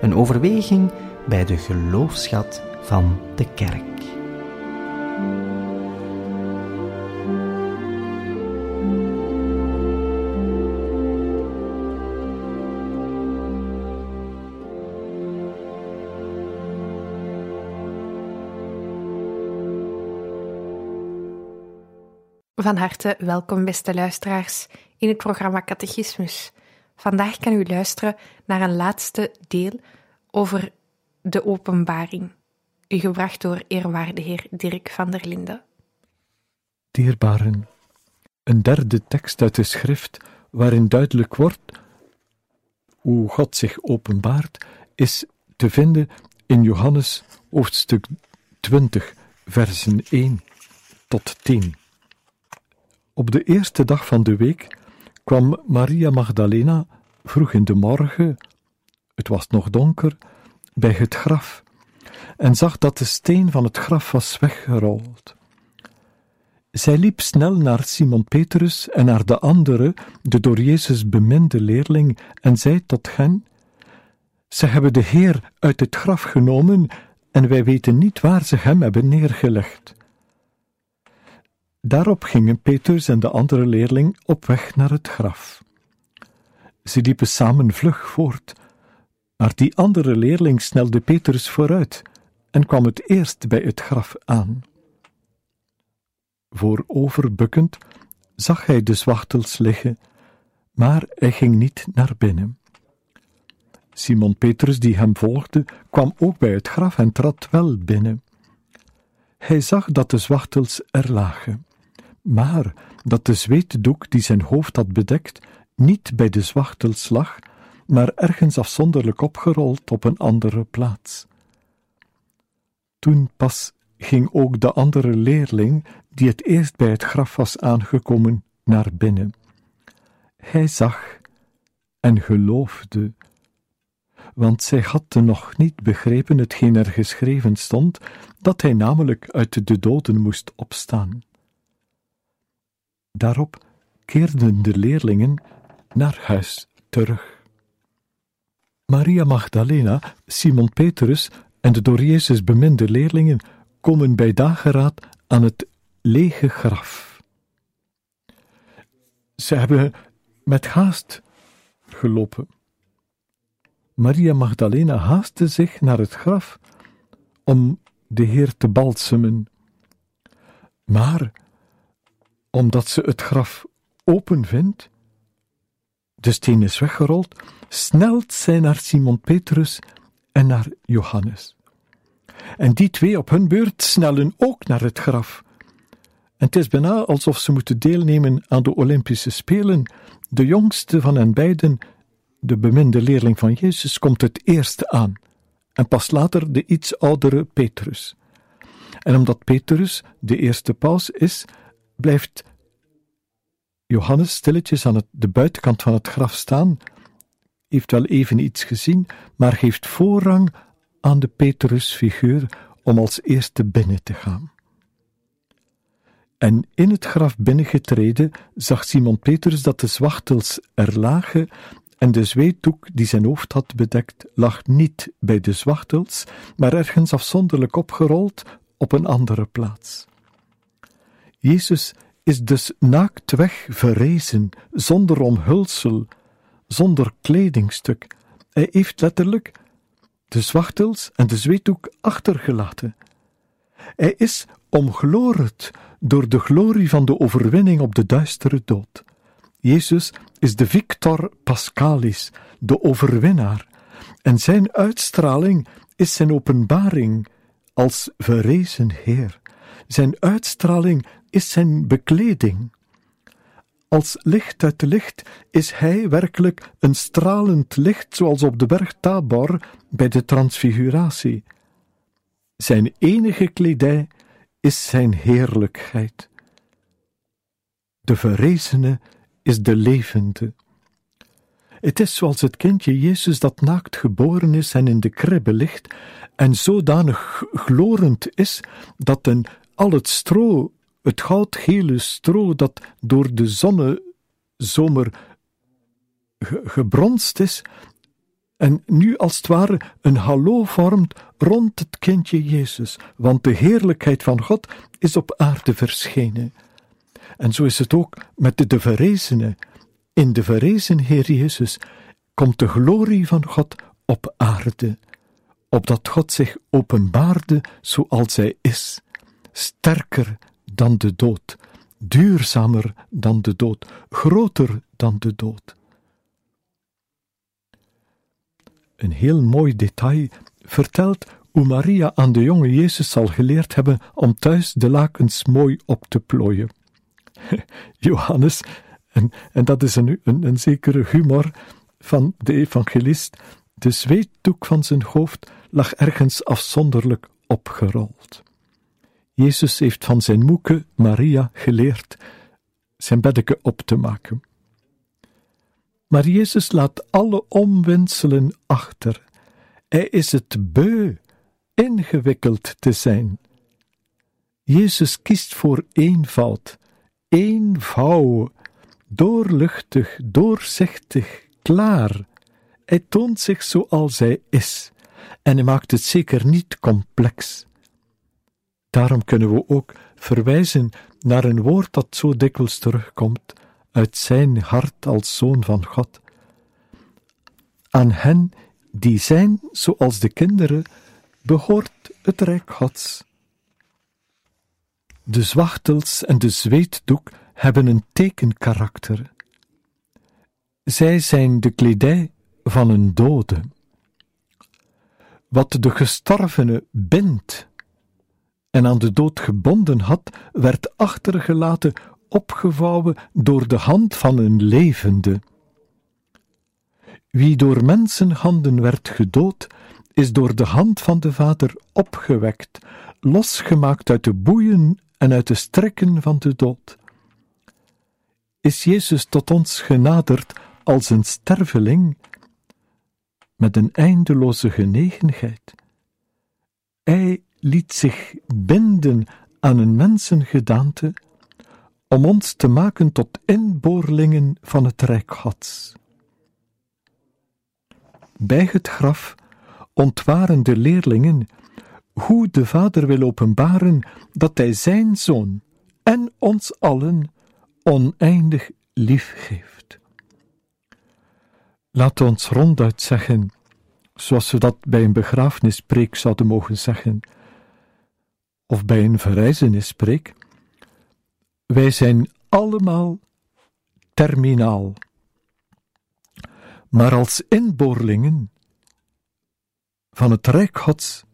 Een overweging bij de geloofschat van de kerk. Van harte welkom, beste luisteraars, in het programma Catechismus. Vandaag kan u luisteren naar een laatste deel over de openbaring, gebracht door eerwaarde heer Dirk van der Linden. Dierbaren, een derde tekst uit de schrift waarin duidelijk wordt hoe God zich openbaart, is te vinden in Johannes hoofdstuk 20, versen 1 tot 10. Op de eerste dag van de week kwam Maria Magdalena vroeg in de morgen, het was nog donker, bij het graf en zag dat de steen van het graf was weggerold. Zij liep snel naar Simon Petrus en naar de andere, de door Jezus beminde leerling, en zei tot hen: Ze hebben de Heer uit het graf genomen en wij weten niet waar ze hem hebben neergelegd. Daarop gingen Petrus en de andere leerling op weg naar het graf. Ze liepen samen vlug voort, maar die andere leerling snelde Petrus vooruit en kwam het eerst bij het graf aan. Vooroverbukkend zag hij de zwachtels liggen, maar hij ging niet naar binnen. Simon Petrus, die hem volgde, kwam ook bij het graf en trad wel binnen. Hij zag dat de zwachtels er lagen maar dat de zweetdoek die zijn hoofd had bedekt niet bij de zwachtels lag, maar ergens afzonderlijk opgerold op een andere plaats. Toen pas ging ook de andere leerling, die het eerst bij het graf was aangekomen, naar binnen. Hij zag en geloofde, want zij hadden nog niet begrepen hetgeen er geschreven stond, dat hij namelijk uit de doden moest opstaan. Daarop keerden de leerlingen naar huis terug. Maria Magdalena, Simon Petrus en de door Jezus beminde leerlingen komen bij dageraad aan het lege graf. Ze hebben met haast gelopen. Maria Magdalena haastte zich naar het graf om de Heer te balsemen. Maar omdat ze het graf open vindt, de steen is weggerold, snelt zij naar Simon Petrus en naar Johannes. En die twee op hun beurt snellen ook naar het graf. En het is bijna alsof ze moeten deelnemen aan de Olympische Spelen. De jongste van hen beiden, de beminde leerling van Jezus, komt het eerste aan. En pas later de iets oudere Petrus. En omdat Petrus de eerste paus is, blijft Johannes stilletjes aan de buitenkant van het graf staan, heeft wel even iets gezien, maar geeft voorrang aan de Petrus-figuur om als eerste binnen te gaan. En in het graf binnengetreden zag Simon Petrus dat de zwachtels er lagen en de zweetdoek die zijn hoofd had bedekt lag niet bij de zwachtels, maar ergens afzonderlijk opgerold op een andere plaats. Jezus is dus naaktweg verrezen, zonder omhulsel, zonder kledingstuk. Hij heeft letterlijk de zwachtels en de zweetdoek achtergelaten. Hij is omgloord door de glorie van de overwinning op de duistere dood. Jezus is de Victor Pascalis, de overwinnaar, en zijn uitstraling is zijn openbaring als verrezen Heer. Zijn uitstraling is zijn bekleding. Als licht uit licht is hij werkelijk een stralend licht, zoals op de berg Tabor bij de transfiguratie. Zijn enige kledij is zijn heerlijkheid. De verrezene is de levende. Het is zoals het kindje Jezus dat naakt geboren is en in de kribbe ligt, en zodanig glorend is dat een al het stro, het goudgele stro dat door de zonnezomer ge gebronst is, en nu als het ware een hallo vormt rond het kindje Jezus, want de heerlijkheid van God is op aarde verschenen. En zo is het ook met de, de verrezene. In de verrezen Heer Jezus komt de glorie van God op aarde, opdat God zich openbaarde zoals Hij is, sterker dan de dood, duurzamer dan de dood, groter dan de dood. Een heel mooi detail vertelt hoe Maria aan de jonge Jezus zal geleerd hebben om thuis de lakens mooi op te plooien. Johannes, en, en dat is een, een, een zekere humor van de evangelist, de zweetdoek van zijn hoofd lag ergens afzonderlijk opgerold. Jezus heeft van zijn moeke Maria geleerd zijn beddeke op te maken. Maar Jezus laat alle omwenselen achter. Hij is het beu ingewikkeld te zijn. Jezus kiest voor eenvoud, eenvouw, doorluchtig, doorzichtig, klaar. Hij toont zich zoals hij is en hij maakt het zeker niet complex. Daarom kunnen we ook verwijzen naar een woord dat zo dikwijls terugkomt uit zijn hart als zoon van God. Aan hen die zijn zoals de kinderen, behoort het rijk Gods. De zwachtels en de zweetdoek hebben een tekenkarakter. Zij zijn de kledij van een dode. Wat de gestorvene bindt en aan de dood gebonden had, werd achtergelaten opgevouwen door de hand van een levende. Wie door mensenhanden werd gedood, is door de hand van de Vader opgewekt, losgemaakt uit de boeien en uit de strekken van de dood. Is Jezus tot ons genaderd als een sterveling, met een eindeloze genegenheid? Hij liet zich binden aan een mensengedaante om ons te maken tot inboorlingen van het Rijk Gods. Bij het graf ontwaren de leerlingen hoe de Vader wil openbaren dat Hij Zijn Zoon en ons allen oneindig lief geeft. Laat ons ronduit zeggen, zoals we dat bij een begrafenispreek zouden mogen zeggen, of bij een verrijzenispreek, wij zijn allemaal terminaal. Maar als inboorlingen van het Rijk Gods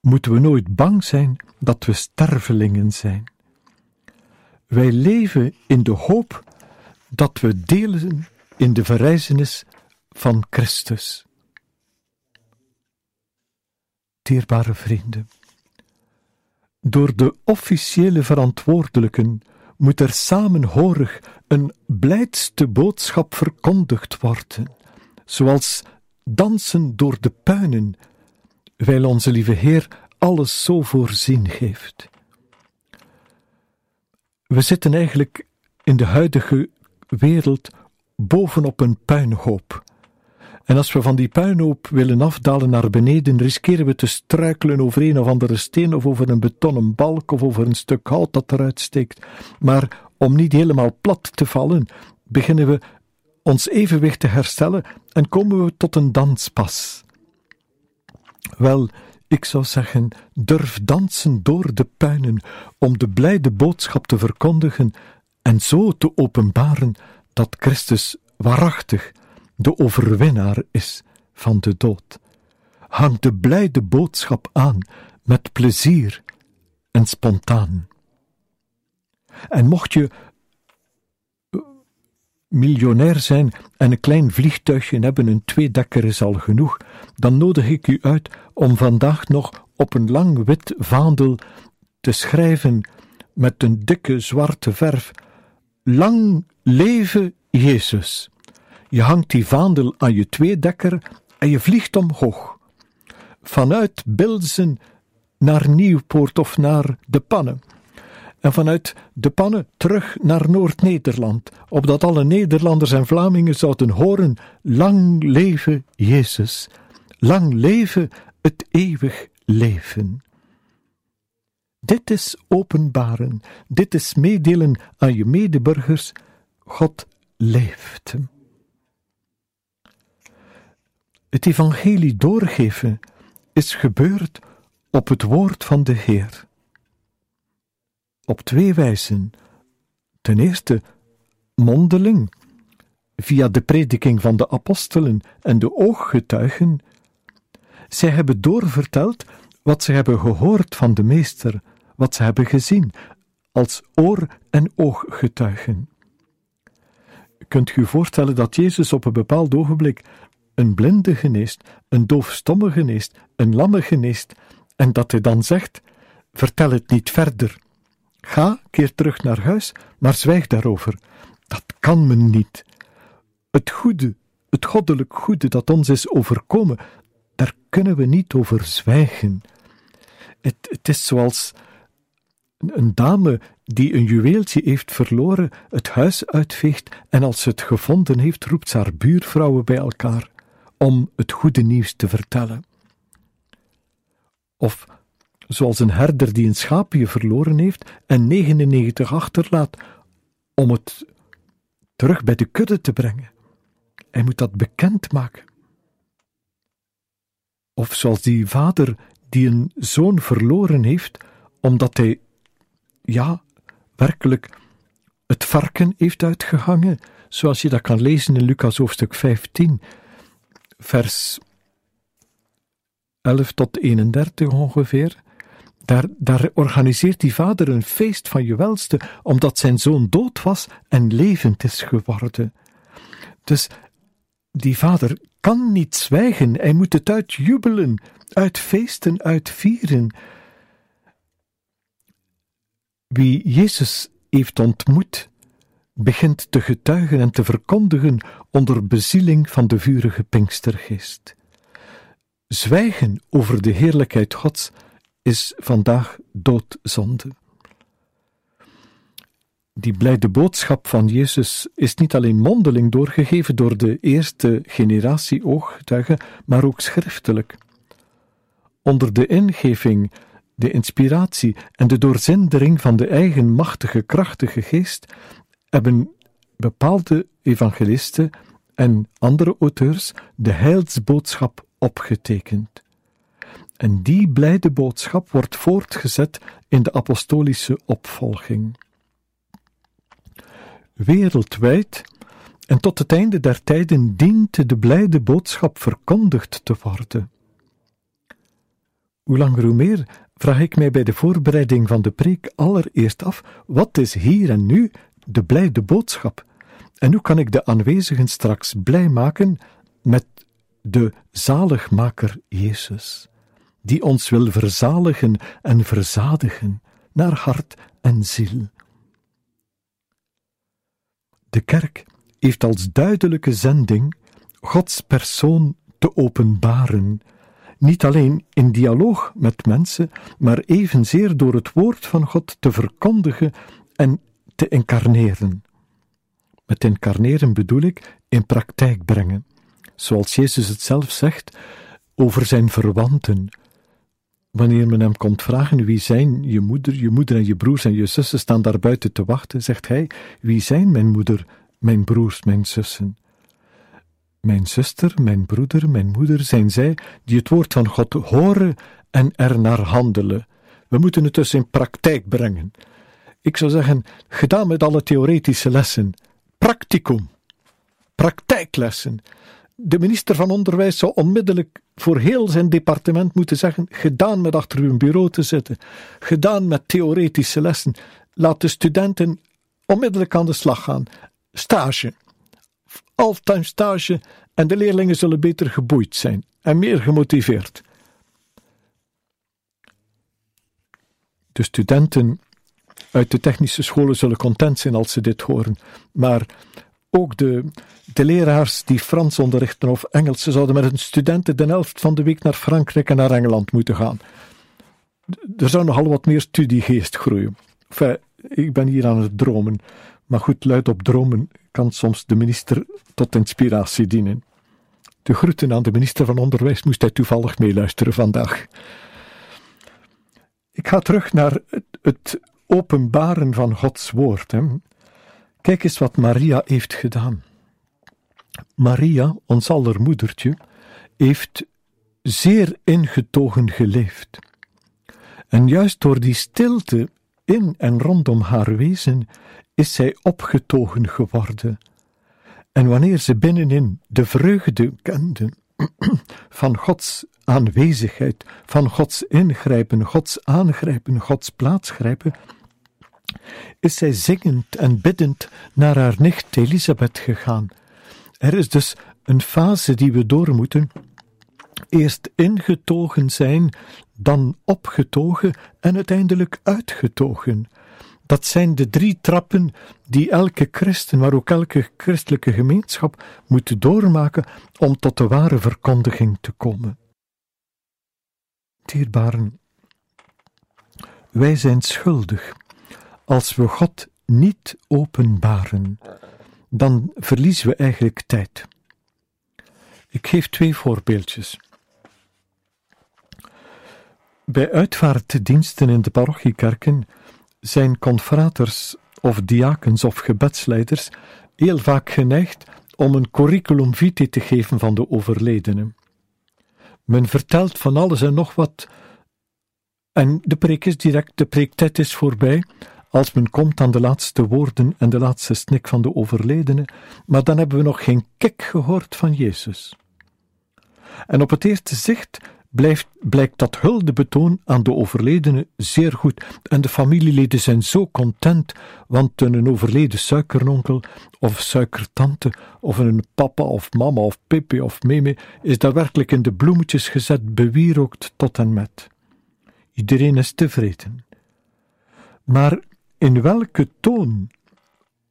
moeten we nooit bang zijn dat we stervelingen zijn. Wij leven in de hoop dat we delen in de verrijzenis van Christus. Dierbare vrienden, door de officiële verantwoordelijken moet er samenhorig een blijdste boodschap verkondigd worden, zoals dansen door de puinen, wijl onze lieve Heer alles zo voorzien geeft. We zitten eigenlijk in de huidige wereld bovenop een puinhoop en als we van die puinhoop willen afdalen naar beneden, riskeren we te struikelen over een of andere steen of over een betonnen balk of over een stuk hout dat eruit steekt. Maar om niet helemaal plat te vallen, beginnen we ons evenwicht te herstellen en komen we tot een danspas. Wel, ik zou zeggen, durf dansen door de puinen om de blijde boodschap te verkondigen en zo te openbaren dat Christus waarachtig de overwinnaar is van de dood. Hang de blijde boodschap aan met plezier en spontaan. En mocht je miljonair zijn en een klein vliegtuigje hebben, een tweedekker is al genoeg, dan nodig ik u uit om vandaag nog op een lang wit vaandel te schrijven met een dikke zwarte verf: Lang leven Jezus. Je hangt die vaandel aan je tweedekker en je vliegt omhoog. Vanuit Bilzen naar Nieuwpoort of naar De Pannen. En vanuit De Pannen terug naar Noord-Nederland, opdat alle Nederlanders en Vlamingen zouden horen: Lang leven Jezus. Lang leven het eeuwig leven. Dit is openbaren, dit is meedelen aan je medeburgers: God leeft. Het evangelie doorgeven is gebeurd op het woord van de Heer. Op twee wijzen. Ten eerste mondeling, via de prediking van de apostelen en de ooggetuigen. Zij hebben doorverteld wat ze hebben gehoord van de Meester, wat ze hebben gezien, als oor- en ooggetuigen. Kunt u voorstellen dat Jezus op een bepaald ogenblik een blinde geneest, een doofstomme geneest, een lamme geneest, en dat hij dan zegt: Vertel het niet verder. Ga, keer terug naar huis, maar zwijg daarover. Dat kan men niet. Het goede, het goddelijk goede dat ons is overkomen, daar kunnen we niet over zwijgen. Het, het is zoals een dame die een juweeltje heeft verloren, het huis uitveegt en als ze het gevonden heeft, roept ze haar buurvrouwen bij elkaar om het goede nieuws te vertellen. Of zoals een herder die een schaapje verloren heeft en 99 achterlaat om het terug bij de kudde te brengen. Hij moet dat bekend maken. Of zoals die vader die een zoon verloren heeft, omdat hij, ja, werkelijk het varken heeft uitgehangen, zoals je dat kan lezen in Lucas hoofdstuk 15, vers 11 tot 31 ongeveer. Daar, daar organiseert die vader een feest van je welste, omdat zijn zoon dood was en levend is geworden. Dus die vader kan niet zwijgen, hij moet het uitjubelen, uitfeesten, uitvieren. Wie Jezus heeft ontmoet, begint te getuigen en te verkondigen onder bezieling van de vurige Pinkstergeest. Zwijgen over de heerlijkheid Gods is vandaag doodzonde. Die blijde boodschap van Jezus is niet alleen mondeling doorgegeven door de eerste generatie ooggetuigen, maar ook schriftelijk. Onder de ingeving, de inspiratie en de doorzindering van de eigen machtige, krachtige geest hebben bepaalde evangelisten en andere auteurs de heilsboodschap opgetekend. En die blijde boodschap wordt voortgezet in de apostolische opvolging. Wereldwijd en tot het einde der tijden dient de blijde boodschap verkondigd te worden. Hoe langer hoe meer vraag ik mij bij de voorbereiding van de preek allereerst af: wat is hier en nu de blijde boodschap? En hoe kan ik de aanwezigen straks blij maken met de zaligmaker Jezus, die ons wil verzaligen en verzadigen naar hart en ziel? De kerk heeft als duidelijke zending Gods persoon te openbaren, niet alleen in dialoog met mensen, maar evenzeer door het woord van God te verkondigen en te incarneren. Met incarneren bedoel ik in praktijk brengen, zoals Jezus het zelf zegt over zijn verwanten. Wanneer men hem komt vragen wie zijn je moeder, je moeder en je broers en je zussen staan daar buiten te wachten, zegt hij: Wie zijn mijn moeder, mijn broers, mijn zussen? Mijn zuster, mijn broeder, mijn moeder zijn zij die het woord van God horen en er naar handelen. We moeten het dus in praktijk brengen. Ik zou zeggen, gedaan met alle theoretische lessen, practicum, praktijklessen. De minister van Onderwijs zou onmiddellijk voor heel zijn departement moeten zeggen: gedaan met achter uw bureau te zitten, gedaan met theoretische lessen. Laat de studenten onmiddellijk aan de slag gaan. Stage. all-time stage en de leerlingen zullen beter geboeid zijn en meer gemotiveerd. De studenten uit de technische scholen zullen content zijn als ze dit horen, maar ook de, de leraars die Frans onderrichten of Engels, ze zouden met hun studenten de helft van de week naar Frankrijk en naar Engeland moeten gaan. Er zou nogal wat meer studiegeest groeien. Ik ben hier aan het dromen, maar goed, luid op dromen kan soms de minister tot inspiratie dienen. De groeten aan de minister van Onderwijs moest hij toevallig meeluisteren vandaag. Ik ga terug naar het, het openbaren van Gods woord. Hè. Kijk eens wat Maria heeft gedaan. Maria, ons aller moedertje, heeft zeer ingetogen geleefd. En juist door die stilte in en rondom haar wezen is zij opgetogen geworden. En wanneer ze binnenin de vreugde kende van Gods aanwezigheid, van Gods ingrijpen, Gods aangrijpen, Gods plaatsgrijpen, is zij zingend en biddend naar haar nicht Elisabeth gegaan. Er is dus een fase die we door moeten. Eerst ingetogen zijn, dan opgetogen en uiteindelijk uitgetogen. Dat zijn de drie trappen die elke christen, maar ook elke christelijke gemeenschap moet doormaken om tot de ware verkondiging te komen. Dierbaren, wij zijn schuldig als we God niet openbaren, dan verliezen we eigenlijk tijd. Ik geef twee voorbeeldjes. Bij uitvaartdiensten in de parochiekerken zijn confraters of diakens of gebedsleiders heel vaak geneigd om een curriculum vitae te geven van de overledene. Men vertelt van alles en nog wat, en de preek is direct, de preektijd is voorbij, als men komt aan de laatste woorden en de laatste snik van de overledene, maar dan hebben we nog geen kik gehoord van Jezus. En op het eerste zicht blijft, blijkt dat huldebetoon aan de overledene zeer goed. En de familieleden zijn zo content, want een overleden suikernonkel of suikertante of een papa of mama of pipi of meme is daar werkelijk in de bloemetjes gezet, bewierookt tot en met. Iedereen is tevreden. Maar in welke toon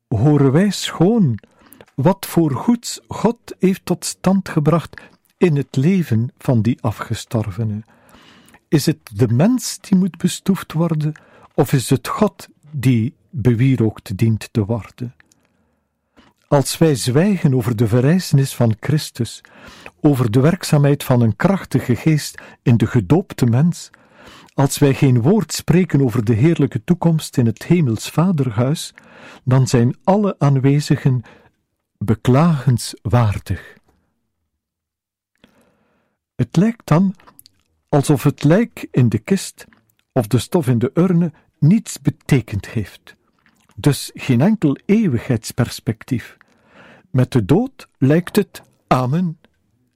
horen wij schoon wat voor goeds God heeft tot stand gebracht in het leven van die afgestorvene? Is het de mens die moet bestoefd worden, of is het God die bewierookt dient te worden? Als wij zwijgen over de verrijzenis van Christus, over de werkzaamheid van een krachtige geest in de gedoopte mens, als wij geen woord spreken over de heerlijke toekomst in het hemels vaderhuis, dan zijn alle aanwezigen beklagenswaardig. Het lijkt dan alsof het lijk in de kist of de stof in de urne niets betekend heeft, dus geen enkel eeuwigheidsperspectief. Met de dood lijkt het amen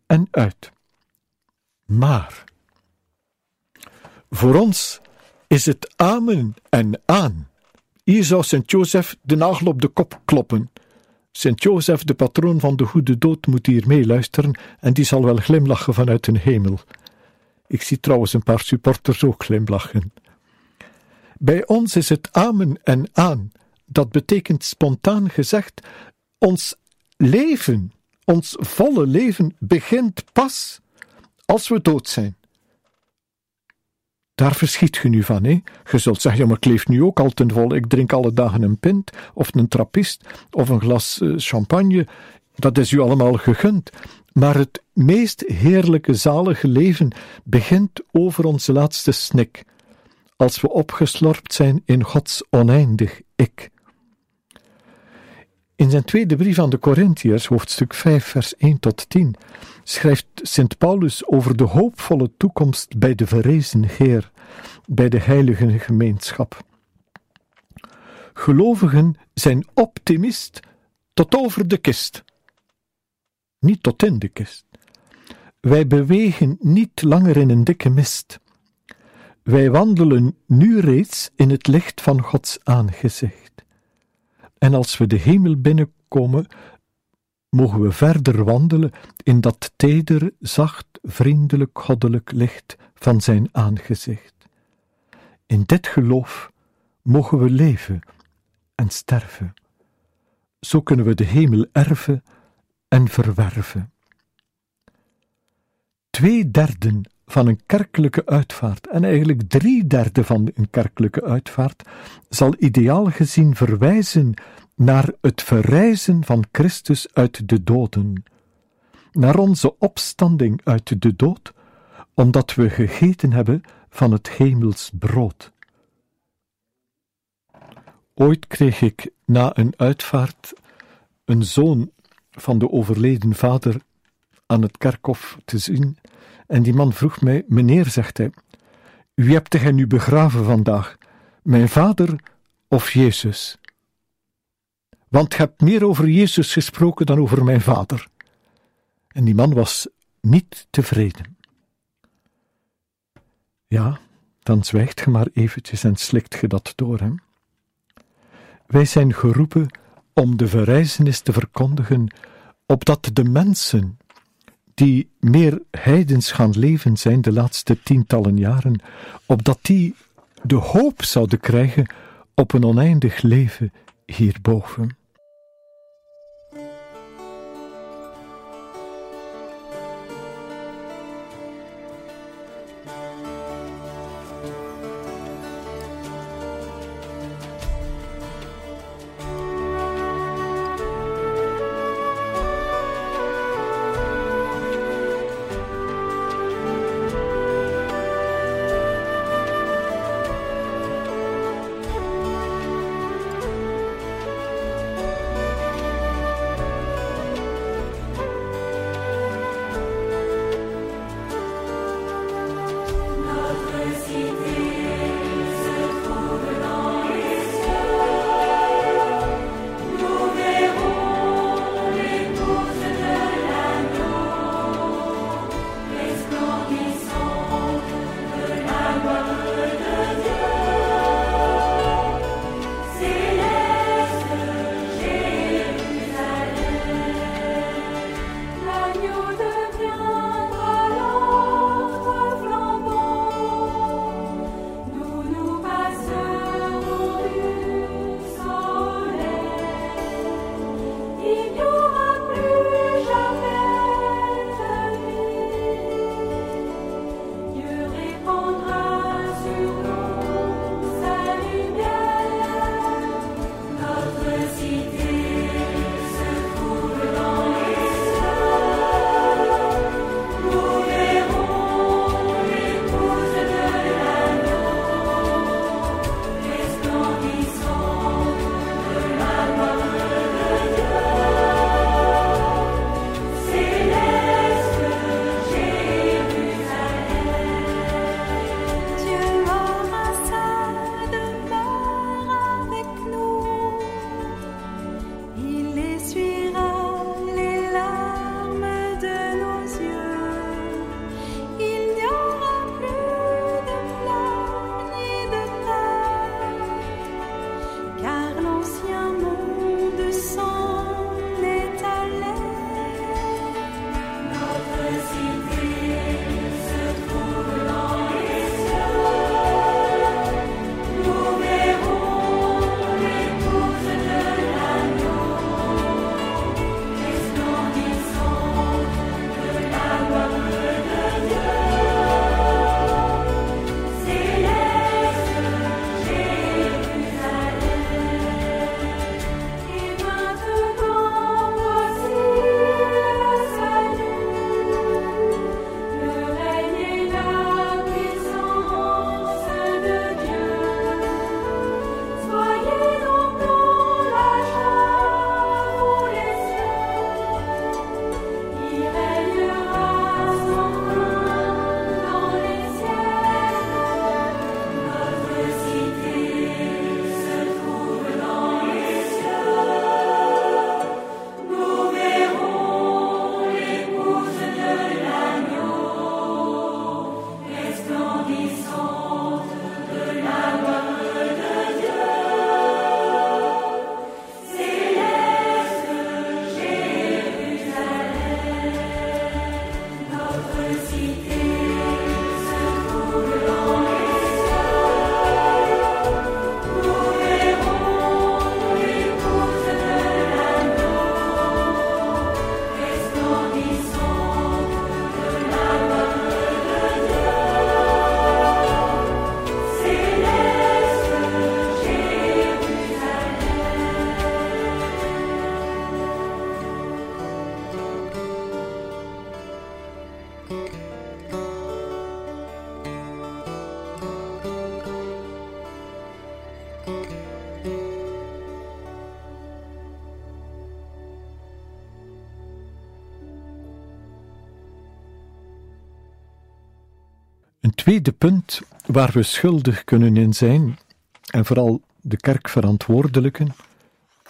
en uit. Maar voor ons is het amen en aan. Hier zou Sint-Jozef de nagel op de kop kloppen. Sint-Jozef, de patroon van de goede dood, moet hier meeluisteren en die zal wel glimlachen vanuit een hemel. Ik zie trouwens een paar supporters ook glimlachen. Bij ons is het amen en aan. Dat betekent spontaan gezegd: ons leven, ons volle leven begint pas als we dood zijn. Daar verschiet je nu van, hè? Je zult zeggen, ja, maar ik leef nu ook al ten volle. Ik drink alle dagen een pint, of een trappist, of een glas uh, champagne. Dat is u allemaal gegund. Maar het meest heerlijke, zalige leven begint over onze laatste snik, als we opgeslorpt zijn in Gods oneindig ik. In zijn tweede brief aan de Corinthiërs, hoofdstuk 5, vers 1 tot 10, schrijft Sint Paulus over de hoopvolle toekomst bij de verrezen Heer, bij de heilige gemeenschap. Gelovigen zijn optimist tot over de kist, niet tot in de kist. Wij bewegen niet langer in een dikke mist. Wij wandelen nu reeds in het licht van Gods aangezicht. En als we de hemel binnenkomen, mogen we verder wandelen in dat teder, zacht, vriendelijk, goddelijk licht van zijn aangezicht. In dit geloof mogen we leven en sterven. Zo kunnen we de hemel erven en verwerven. Twee derden van een kerkelijke uitvaart en eigenlijk drie derde van een kerkelijke uitvaart zal ideaal gezien verwijzen naar het verrijzen van Christus uit de doden, naar onze opstanding uit de dood, omdat we gegeten hebben van het hemels brood. Ooit kreeg ik na een uitvaart een zoon van de overleden vader aan het kerkhof te zien, en die man vroeg mij: Meneer, zegt hij, wie hebt gij nu begraven vandaag, mijn vader of Jezus? Want je hebt meer over Jezus gesproken dan over mijn vader. En die man was niet tevreden. Ja, dan zwijgt je maar eventjes en slikt je dat door hem. Wij zijn geroepen om de verrijzenis te verkondigen, opdat de mensen die meer heidens gaan leven zijn de laatste tientallen jaren, opdat die de hoop zouden krijgen op een oneindig leven hierboven. Tweede punt waar we schuldig kunnen in zijn, en vooral de kerkverantwoordelijken,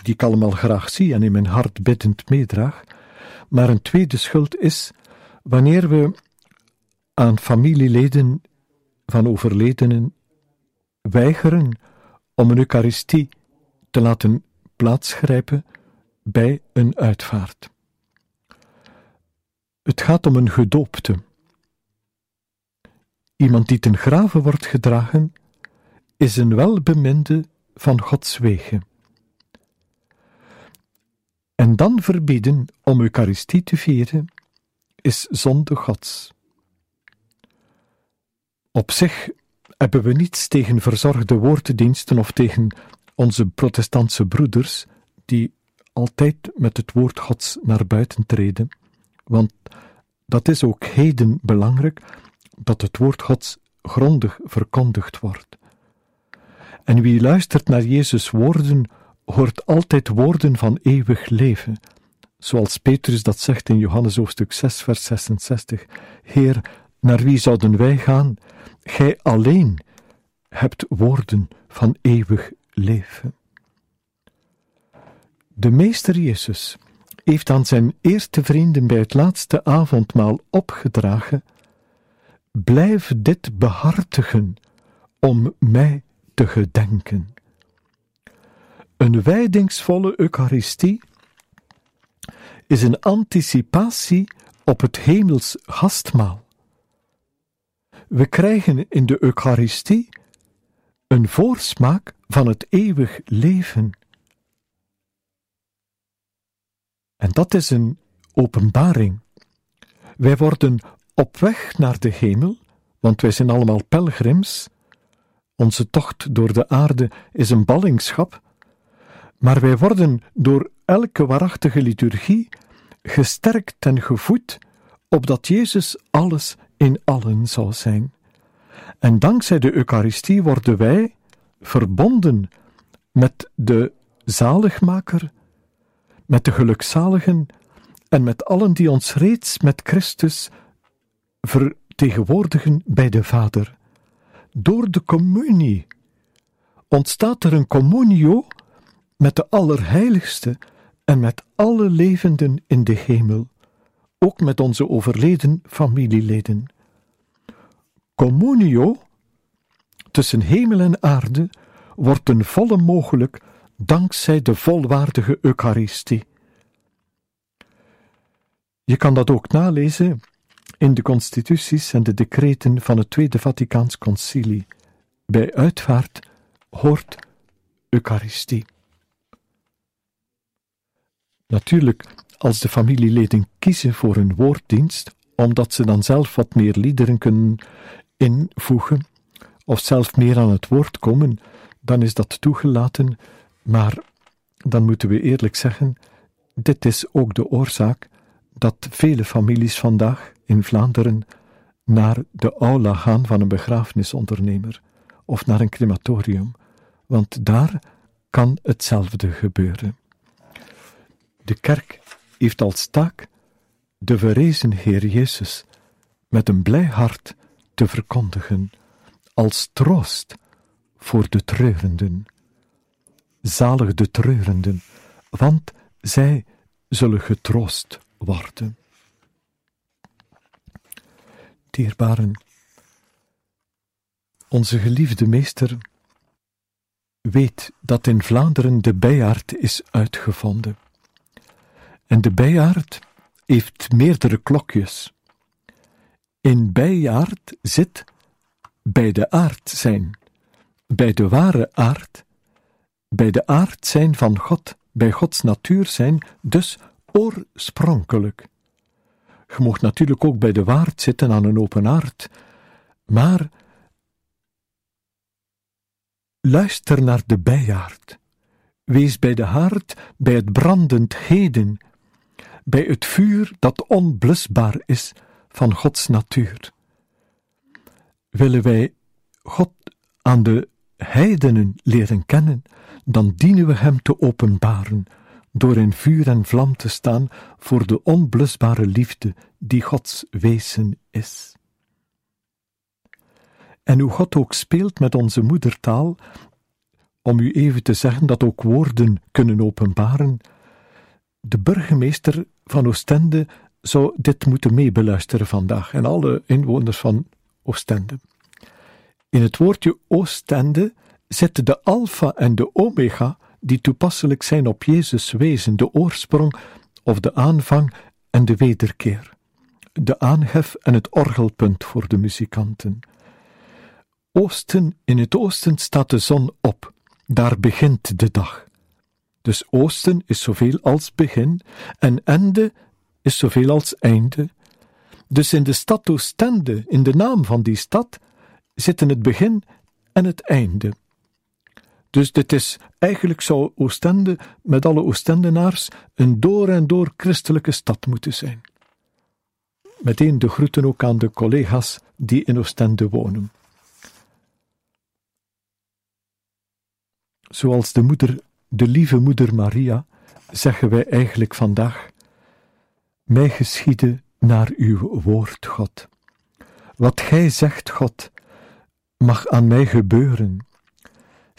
die ik allemaal graag zie en in mijn hart biddend meedraag, maar een tweede schuld is wanneer we aan familieleden van overledenen weigeren om een Eucharistie te laten plaatsgrijpen bij een uitvaart. Het gaat om een gedoopte. Iemand die ten graven wordt gedragen, is een welbeminde van Gods wegen. En dan verbieden om Eucharistie te vieren, is zonde Gods. Op zich hebben we niets tegen verzorgde woorddiensten of tegen onze protestantse broeders, die altijd met het woord Gods naar buiten treden, want dat is ook heden belangrijk, dat het woord Gods grondig verkondigd wordt. En wie luistert naar Jezus' woorden, hoort altijd woorden van eeuwig leven. Zoals Petrus dat zegt in Johannes hoofdstuk 6, vers 66. Heer, naar wie zouden wij gaan? Gij alleen hebt woorden van eeuwig leven. De Meester Jezus heeft aan zijn eerste vrienden bij het laatste avondmaal opgedragen: Blijf dit behartigen om mij te gedenken. Een wijdingsvolle Eucharistie is een anticipatie op het hemels gastmaal. We krijgen in de Eucharistie een voorsmaak van het eeuwig leven. En dat is een openbaring. Wij worden op weg naar de hemel, want wij zijn allemaal pelgrims. Onze tocht door de aarde is een ballingschap, maar wij worden door elke waarachtige liturgie gesterkt en gevoed, opdat Jezus alles in allen zal zijn. En dankzij de Eucharistie worden wij verbonden met de zaligmaker, met de gelukzaligen en met allen die ons reeds met Christus vertegenwoordigen bij de Vader. Door de communie ontstaat er een communio met de Allerheiligste en met alle levenden in de hemel, ook met onze overleden familieleden. Communio tussen hemel en aarde wordt ten volle mogelijk dankzij de volwaardige Eucharistie. Je kan dat ook nalezen in de constituties en de decreten van het Tweede Vaticaans Concilie. Bij uitvaart hoort Eucharistie. Natuurlijk, als de familieleden kiezen voor een woorddienst, omdat ze dan zelf wat meer liederen kunnen invoegen, of zelf meer aan het woord komen, dan is dat toegelaten, maar dan moeten we eerlijk zeggen, dit is ook de oorzaak dat vele families vandaag in Vlaanderen naar de aula gaan van een begrafenisondernemer of naar een crematorium, want daar kan hetzelfde gebeuren. De kerk heeft als taak de verrezen Heer Jezus met een blij hart te verkondigen, als troost voor de treurenden. Zalig de treurenden, want zij zullen getroost worden. Dierbaren, onze geliefde meester weet dat in Vlaanderen de bijaard is uitgevonden. En de bijaard heeft meerdere klokjes. In bijaard zit bij de aard zijn, bij de ware aard, bij de aard zijn van God, bij Gods natuur zijn, dus oorspronkelijk. Je mocht natuurlijk ook bij de waard zitten aan een open aard, maar luister naar de bijaard. Wees bij de haard, bij het brandend heden, bij het vuur dat onblusbaar is van Gods natuur. Willen wij God aan de heidenen leren kennen, dan dienen we Hem te openbaren, door in vuur en vlam te staan voor de onblusbare liefde die Gods wezen is. En hoe God ook speelt met onze moedertaal, om u even te zeggen dat ook woorden kunnen openbaren, de burgemeester van Oostende zou dit moeten meebeluisteren vandaag en alle inwoners van Oostende. In het woordje Oostende zitten de alfa en de omega die toepasselijk zijn op Jezus wezen, de oorsprong of de aanvang en de wederkeer, de aanhef en het orgelpunt voor de muzikanten. Oosten, in het oosten staat de zon op, daar begint de dag. Dus oosten is zoveel als begin en ende is zoveel als einde. Dus in de stad Oostende, in de naam van die stad, zitten het begin en het einde. Dus dit is eigenlijk zou Oostende met alle Oostendenaars een door en door christelijke stad moeten zijn. Meteen de groeten ook aan de collega's die in Oostende wonen. Zoals de moeder, de lieve moeder Maria, zeggen wij eigenlijk vandaag: Mij geschieden naar uw woord, God. Wat gij zegt, God, mag aan mij gebeuren.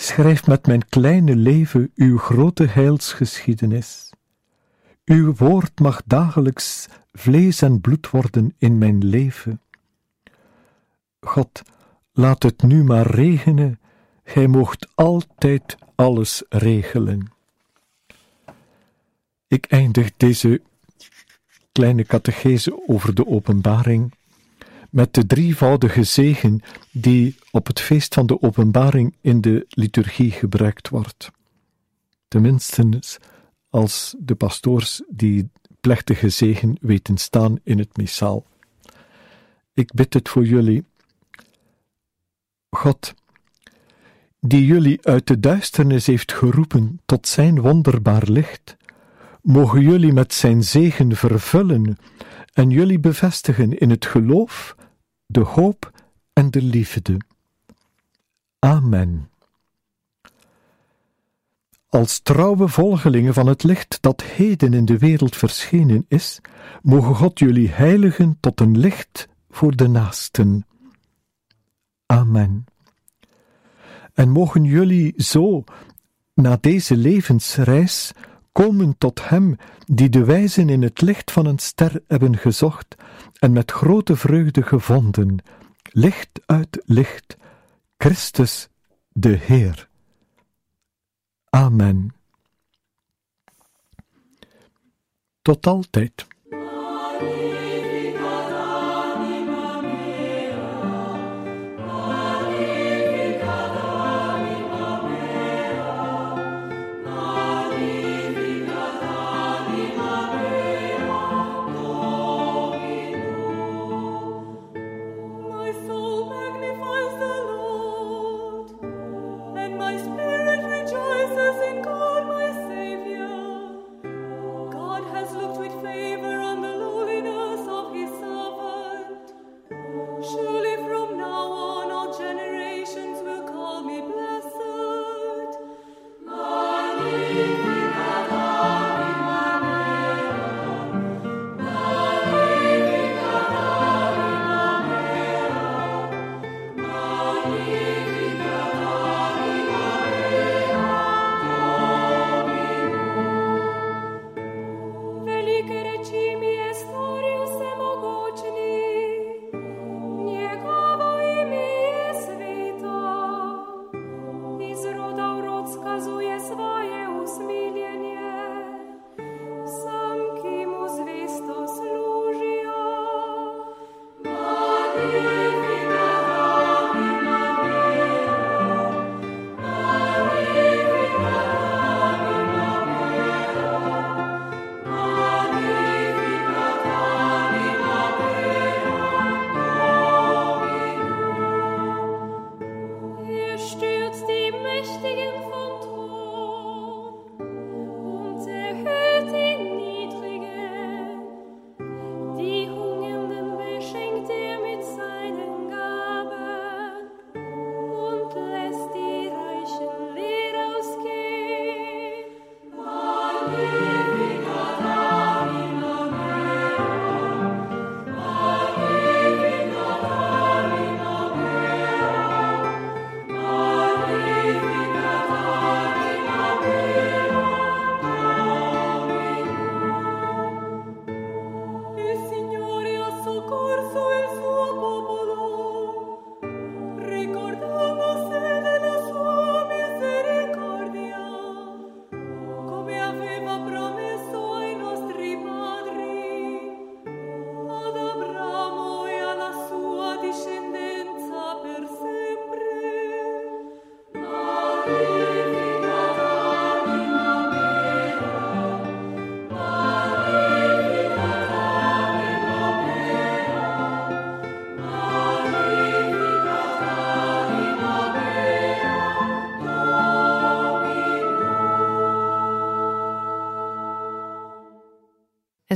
Schrijf met mijn kleine leven uw grote heilsgeschiedenis. Uw woord mag dagelijks vlees en bloed worden in mijn leven. God, laat het nu maar regenen, gij moogt altijd alles regelen. Ik eindig deze kleine catechese over de openbaring met de drievoudige zegen die op het feest van de openbaring in de liturgie gebruikt wordt. Tenminste, als de pastoors die plechtige zegen weten staan in het missaal. Ik bid het voor jullie. God, die jullie uit de duisternis heeft geroepen tot zijn wonderbaar licht, mogen jullie met zijn zegen vervullen en jullie bevestigen in het geloof de hoop en de liefde. Amen. Als trouwe volgelingen van het licht dat heden in de wereld verschenen is, mogen God jullie heiligen tot een licht voor de naasten. Amen. En mogen jullie zo, na deze levensreis, komen tot Hem die de wijzen in het licht van een ster hebben gezocht en met grote vreugde gevonden, licht uit licht, Christus de Heer. Amen. Tot altijd.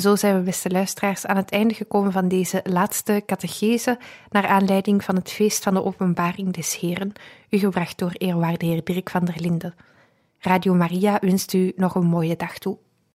Zo zijn we, beste luisteraars, aan het einde gekomen van deze laatste catechese naar aanleiding van het feest van de openbaring des Heren, u gebracht door eerwaarde heer Dirk van der Linden. Radio Maria wenst u nog een mooie dag toe.